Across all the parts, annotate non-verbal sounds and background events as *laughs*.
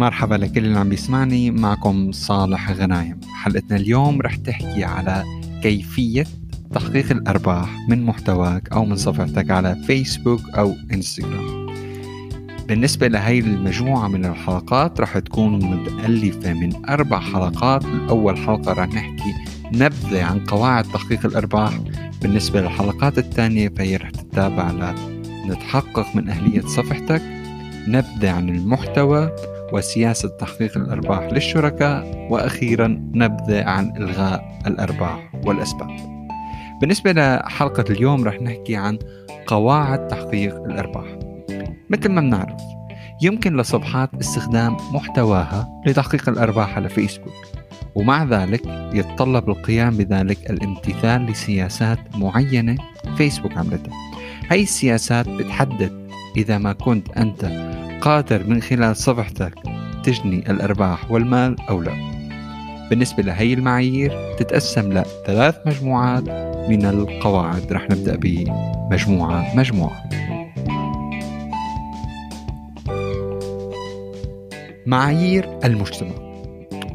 مرحبا لكل اللي عم بيسمعني. معكم صالح غنايم. حلقتنا اليوم رح تحكي على كيفية تحقيق الأرباح من محتواك أو من صفحتك على فيسبوك أو إنستغرام. بالنسبة لهي المجموعة من الحلقات رح تكون متألفة من أربع حلقات. الأول حلقة رح نحكي نبذة عن قواعد تحقيق الأرباح. بالنسبة للحلقات الثانية فهي رح تتابع لنتحقق من أهلية صفحتك. نبذة عن المحتوى. وسياسة تحقيق الأرباح للشركاء وأخيرا نبذة عن إلغاء الأرباح والأسباب. بالنسبة لحلقة اليوم رح نحكي عن قواعد تحقيق الأرباح. مثل ما بنعرف يمكن لصفحات استخدام محتواها لتحقيق الأرباح على فيسبوك ومع ذلك يتطلب القيام بذلك الامتثال لسياسات معينة فيسبوك عملتها. هاي السياسات بتحدد إذا ما كنت أنت قادر من خلال صفحتك تجني الأرباح والمال أو لا. بالنسبة لهي المعايير تتقسم لثلاث مجموعات من القواعد رح نبدأ بمجموعة مجموعة. معايير المجتمع.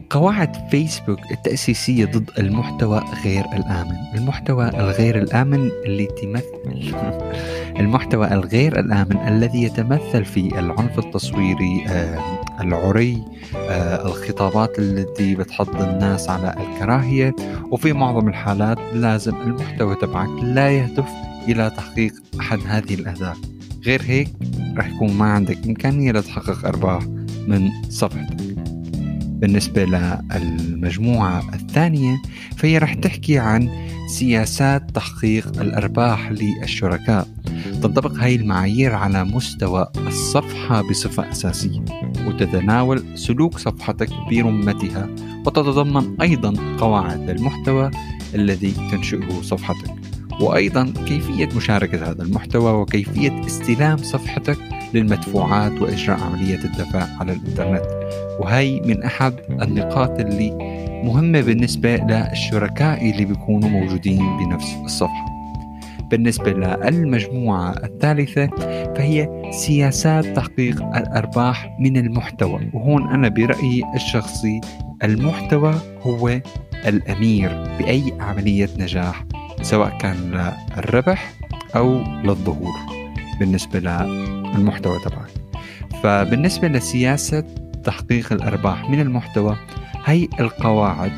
قواعد فيسبوك التأسيسية ضد المحتوى غير الآمن. المحتوى الغير الآمن اللي تمثل. *laughs* المحتوى الغير الآمن الذي يتمثل في العنف التصويري آه، العري آه، الخطابات التي بتحض الناس على الكراهية. وفي معظم الحالات لازم المحتوى تبعك لا يهدف إلى تحقيق أحد هذه الأهداف. غير هيك رح يكون ما عندك إمكانية لتحقق أرباح من صفحتك. بالنسبة للمجموعة الثانية فهي رح تحكي عن سياسات تحقيق الأرباح للشركاء. تنطبق هاي المعايير على مستوى الصفحة بصفة أساسية. وتتناول سلوك صفحتك برمتها وتتضمن أيضا قواعد المحتوى الذي تنشئه صفحتك وأيضا كيفية مشاركة هذا المحتوى وكيفية استلام صفحتك للمدفوعات وإجراء عملية الدفع على الإنترنت. وهي من أحد النقاط اللي مهمة بالنسبة للشركاء اللي بيكونوا موجودين بنفس الصفحة. بالنسبة للمجموعة الثالثة فهي سياسات تحقيق الأرباح من المحتوى. وهون أنا برأيي الشخصي المحتوى هو الأمير بأي عملية نجاح سواء كان للربح أو للظهور بالنسبة للمحتوى تبعك فبالنسبة لسياسة تحقيق الأرباح من المحتوى هي القواعد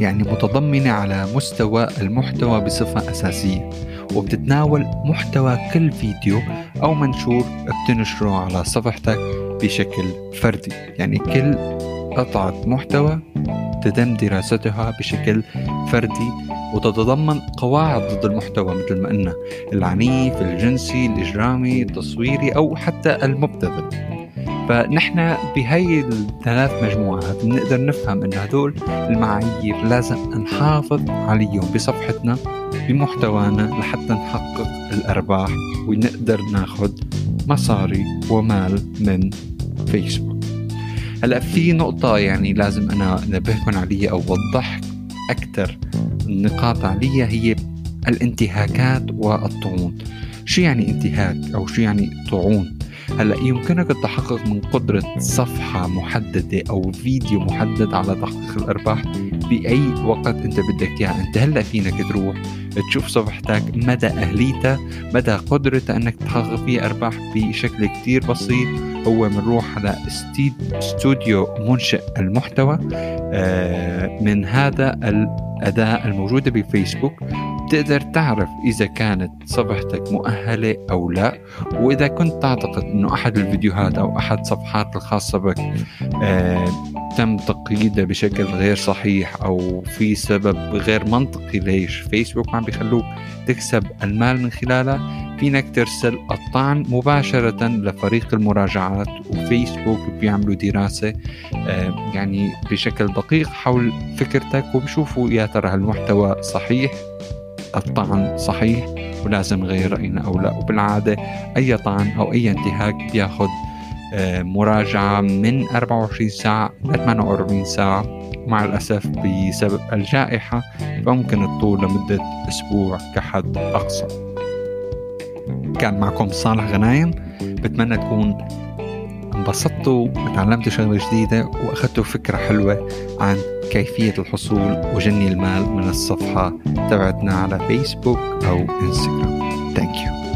يعني متضمنة على مستوى المحتوى بصفة أساسية وبتتناول محتوى كل فيديو أو منشور بتنشره على صفحتك بشكل فردي. يعني كل قطعة محتوى تتم دراستها بشكل فردي وتتضمن قواعد ضد المحتوى مثل ما قلنا العنيف الجنسي الإجرامي التصويري أو حتى المبتذل. فنحن بهي الثلاث مجموعات بنقدر نفهم انه هدول المعايير لازم نحافظ عليهم بصفحتنا بمحتوانا لحتى نحقق الأرباح ونقدر ناخذ مصاري ومال من فيسبوك هلأ في نقطة يعني لازم أنا انبهكم عليها أو اوضح أكثر النقاط عليها هي الانتهاكات والطعون. شو يعني انتهاك أو شو يعني طعون؟ هلا يمكنك التحقق من قدرة صفحة محددة أو فيديو محدد على تحقيق الأرباح بأي وقت أنت بدك إياه أنت هلا فينك تروح تشوف صفحتك مدى أهليتها مدى قدرتها أنك تحقق فيها أرباح بشكل كتير بسيط. هو بنروح على استوديو منشئ المحتوى آه، من هذا الأداة الموجودة بفيسبوك. بتقدر تعرف إذا كانت صفحتك مؤهلة أو لا وإذا كنت تعتقد أنه أحد الفيديوهات أو أحد صفحات الخاصة بك آه تم تقييدها بشكل غير صحيح أو في سبب غير منطقي ليش فيسبوك عم بيخلوك تكسب المال من خلالها فينك ترسل الطعن مباشرة لفريق المراجعات وفيسبوك بيعملوا دراسة آه، يعني بشكل دقيق حول فكرتك وبشوفوا يا ترى هالمحتوى صحيح. الطعن صحيح ولازم نغير رأينا أو لا وبالعادة أي طعن أو أي انتهاك بياخد آه، مراجعة من 24 ساعة ل 48 ساعة. مع الأسف بسبب الجائحة فممكن تطول لمدة أسبوع كحد أقصى. كان معكم صالح غنايم. بتمنى تكون انبسطتوا وتعلمتوا شغلة جديدة وأخذتوا فكرة حلوة عن كيفية الحصول وجني المال من الصفحة تبعتنا على فيسبوك أو إنستغرام Thank you.